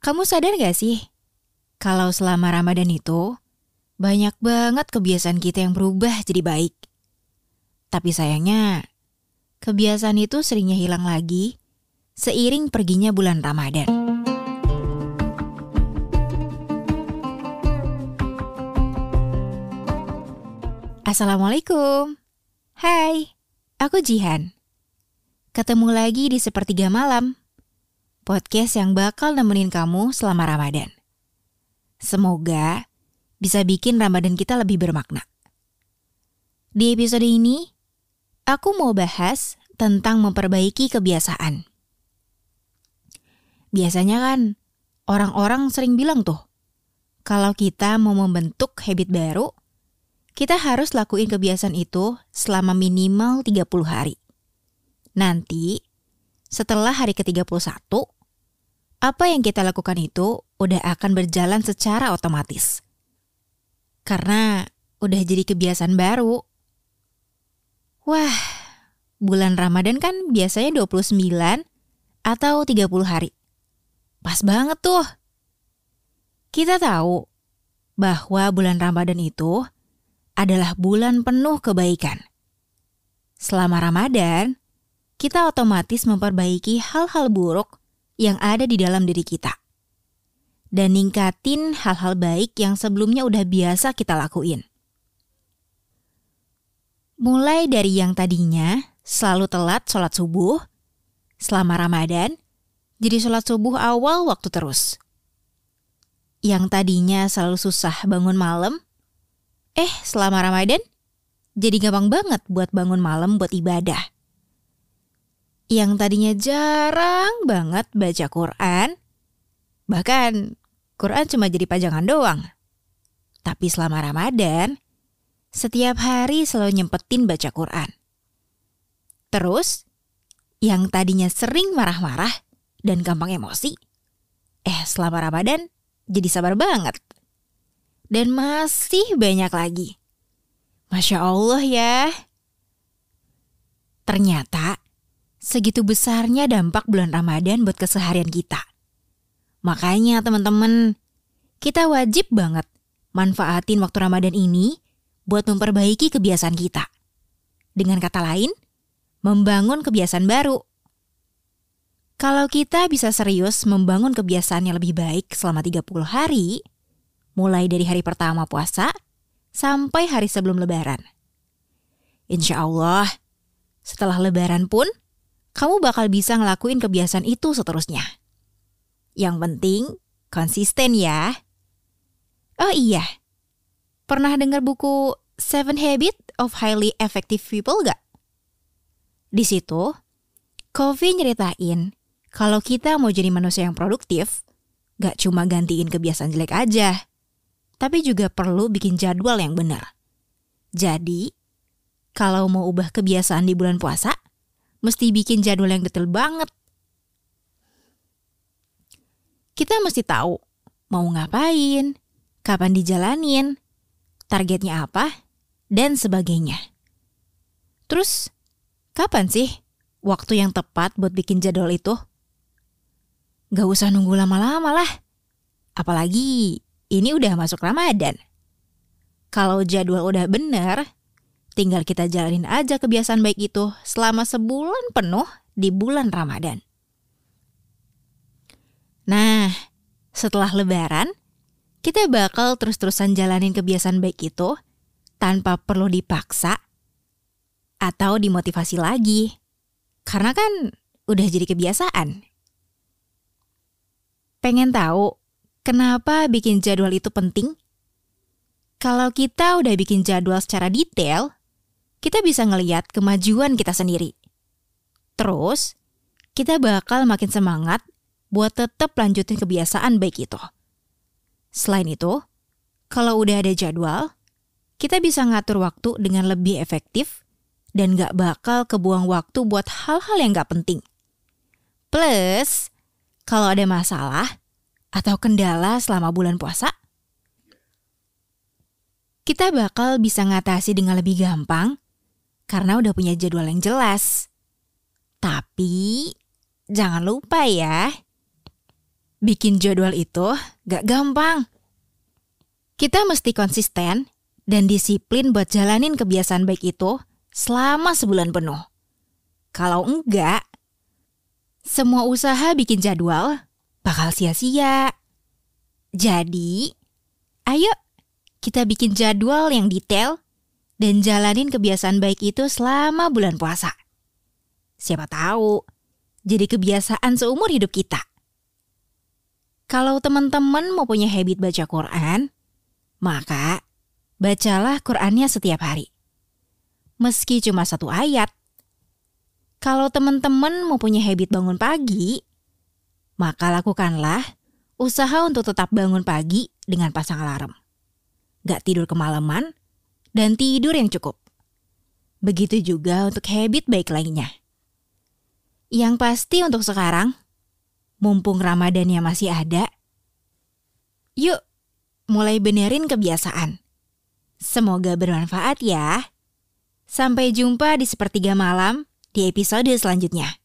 Kamu sadar gak sih? Kalau selama Ramadan itu, banyak banget kebiasaan kita yang berubah jadi baik. Tapi sayangnya, kebiasaan itu seringnya hilang lagi seiring perginya bulan Ramadan. Assalamualaikum. Hai, aku Jihan. Ketemu lagi di Sepertiga Malam, podcast yang bakal nemenin kamu selama Ramadan. Semoga bisa bikin Ramadan kita lebih bermakna. Di episode ini, aku mau bahas tentang memperbaiki kebiasaan. Biasanya kan, orang-orang sering bilang tuh, kalau kita mau membentuk habit baru, kita harus lakuin kebiasaan itu selama minimal 30 hari. Nanti, setelah hari ke-31, apa yang kita lakukan itu udah akan berjalan secara otomatis. Karena udah jadi kebiasaan baru. Wah, bulan Ramadan kan biasanya 29 atau 30 hari. Pas banget tuh. Kita tahu bahwa bulan Ramadan itu adalah bulan penuh kebaikan. Selama Ramadan, kita otomatis memperbaiki hal-hal buruk yang ada di dalam diri kita. Dan ningkatin hal-hal baik yang sebelumnya udah biasa kita lakuin. Mulai dari yang tadinya selalu telat sholat subuh, selama Ramadan, jadi sholat subuh awal waktu terus. Yang tadinya selalu susah bangun malam, Eh, selama Ramadan, jadi gampang banget buat bangun malam buat ibadah. Yang tadinya jarang banget baca Quran, bahkan Quran cuma jadi pajangan doang. Tapi selama Ramadan, setiap hari selalu nyempetin baca Quran. Terus, yang tadinya sering marah-marah dan gampang emosi, eh selama Ramadan jadi sabar banget dan masih banyak lagi. Masya Allah ya. Ternyata segitu besarnya dampak bulan Ramadan buat keseharian kita. Makanya teman-teman, kita wajib banget manfaatin waktu Ramadan ini buat memperbaiki kebiasaan kita. Dengan kata lain, membangun kebiasaan baru. Kalau kita bisa serius membangun kebiasaan yang lebih baik selama 30 hari, mulai dari hari pertama puasa sampai hari sebelum lebaran. Insya Allah, setelah lebaran pun, kamu bakal bisa ngelakuin kebiasaan itu seterusnya. Yang penting, konsisten ya. Oh iya, pernah dengar buku Seven Habits of Highly Effective People gak? Di situ, Kofi nyeritain kalau kita mau jadi manusia yang produktif, gak cuma gantiin kebiasaan jelek aja, tapi juga perlu bikin jadwal yang benar. Jadi, kalau mau ubah kebiasaan di bulan puasa, mesti bikin jadwal yang detail banget. Kita mesti tahu mau ngapain, kapan dijalanin, targetnya apa, dan sebagainya. Terus, kapan sih waktu yang tepat buat bikin jadwal itu? Gak usah nunggu lama-lama lah. Apalagi ini udah masuk Ramadan. Kalau jadwal udah bener, tinggal kita jalanin aja kebiasaan baik itu selama sebulan penuh di bulan Ramadan. Nah, setelah lebaran, kita bakal terus-terusan jalanin kebiasaan baik itu tanpa perlu dipaksa atau dimotivasi lagi. Karena kan udah jadi kebiasaan. Pengen tahu Kenapa bikin jadwal itu penting? Kalau kita udah bikin jadwal secara detail, kita bisa ngeliat kemajuan kita sendiri. Terus, kita bakal makin semangat buat tetap lanjutin kebiasaan baik itu. Selain itu, kalau udah ada jadwal, kita bisa ngatur waktu dengan lebih efektif dan gak bakal kebuang waktu buat hal-hal yang gak penting. Plus, kalau ada masalah, atau kendala selama bulan puasa? Kita bakal bisa ngatasi dengan lebih gampang karena udah punya jadwal yang jelas. Tapi jangan lupa ya, Bikin jadwal itu gak gampang. Kita mesti konsisten dan disiplin buat jalanin kebiasaan baik itu selama sebulan penuh. Kalau enggak, semua usaha bikin jadwal bakal sia-sia. Jadi, ayo kita bikin jadwal yang detail dan jalanin kebiasaan baik itu selama bulan puasa. Siapa tahu, jadi kebiasaan seumur hidup kita. Kalau teman-teman mau punya habit baca Quran, maka bacalah Qurannya setiap hari. Meski cuma satu ayat. Kalau teman-teman mau punya habit bangun pagi, maka lakukanlah usaha untuk tetap bangun pagi dengan pasang alarm. Gak tidur kemalaman, dan tidur yang cukup. Begitu juga untuk habit baik lainnya. Yang pasti untuk sekarang, mumpung Ramadannya masih ada, yuk mulai benerin kebiasaan. Semoga bermanfaat ya. Sampai jumpa di sepertiga malam di episode selanjutnya.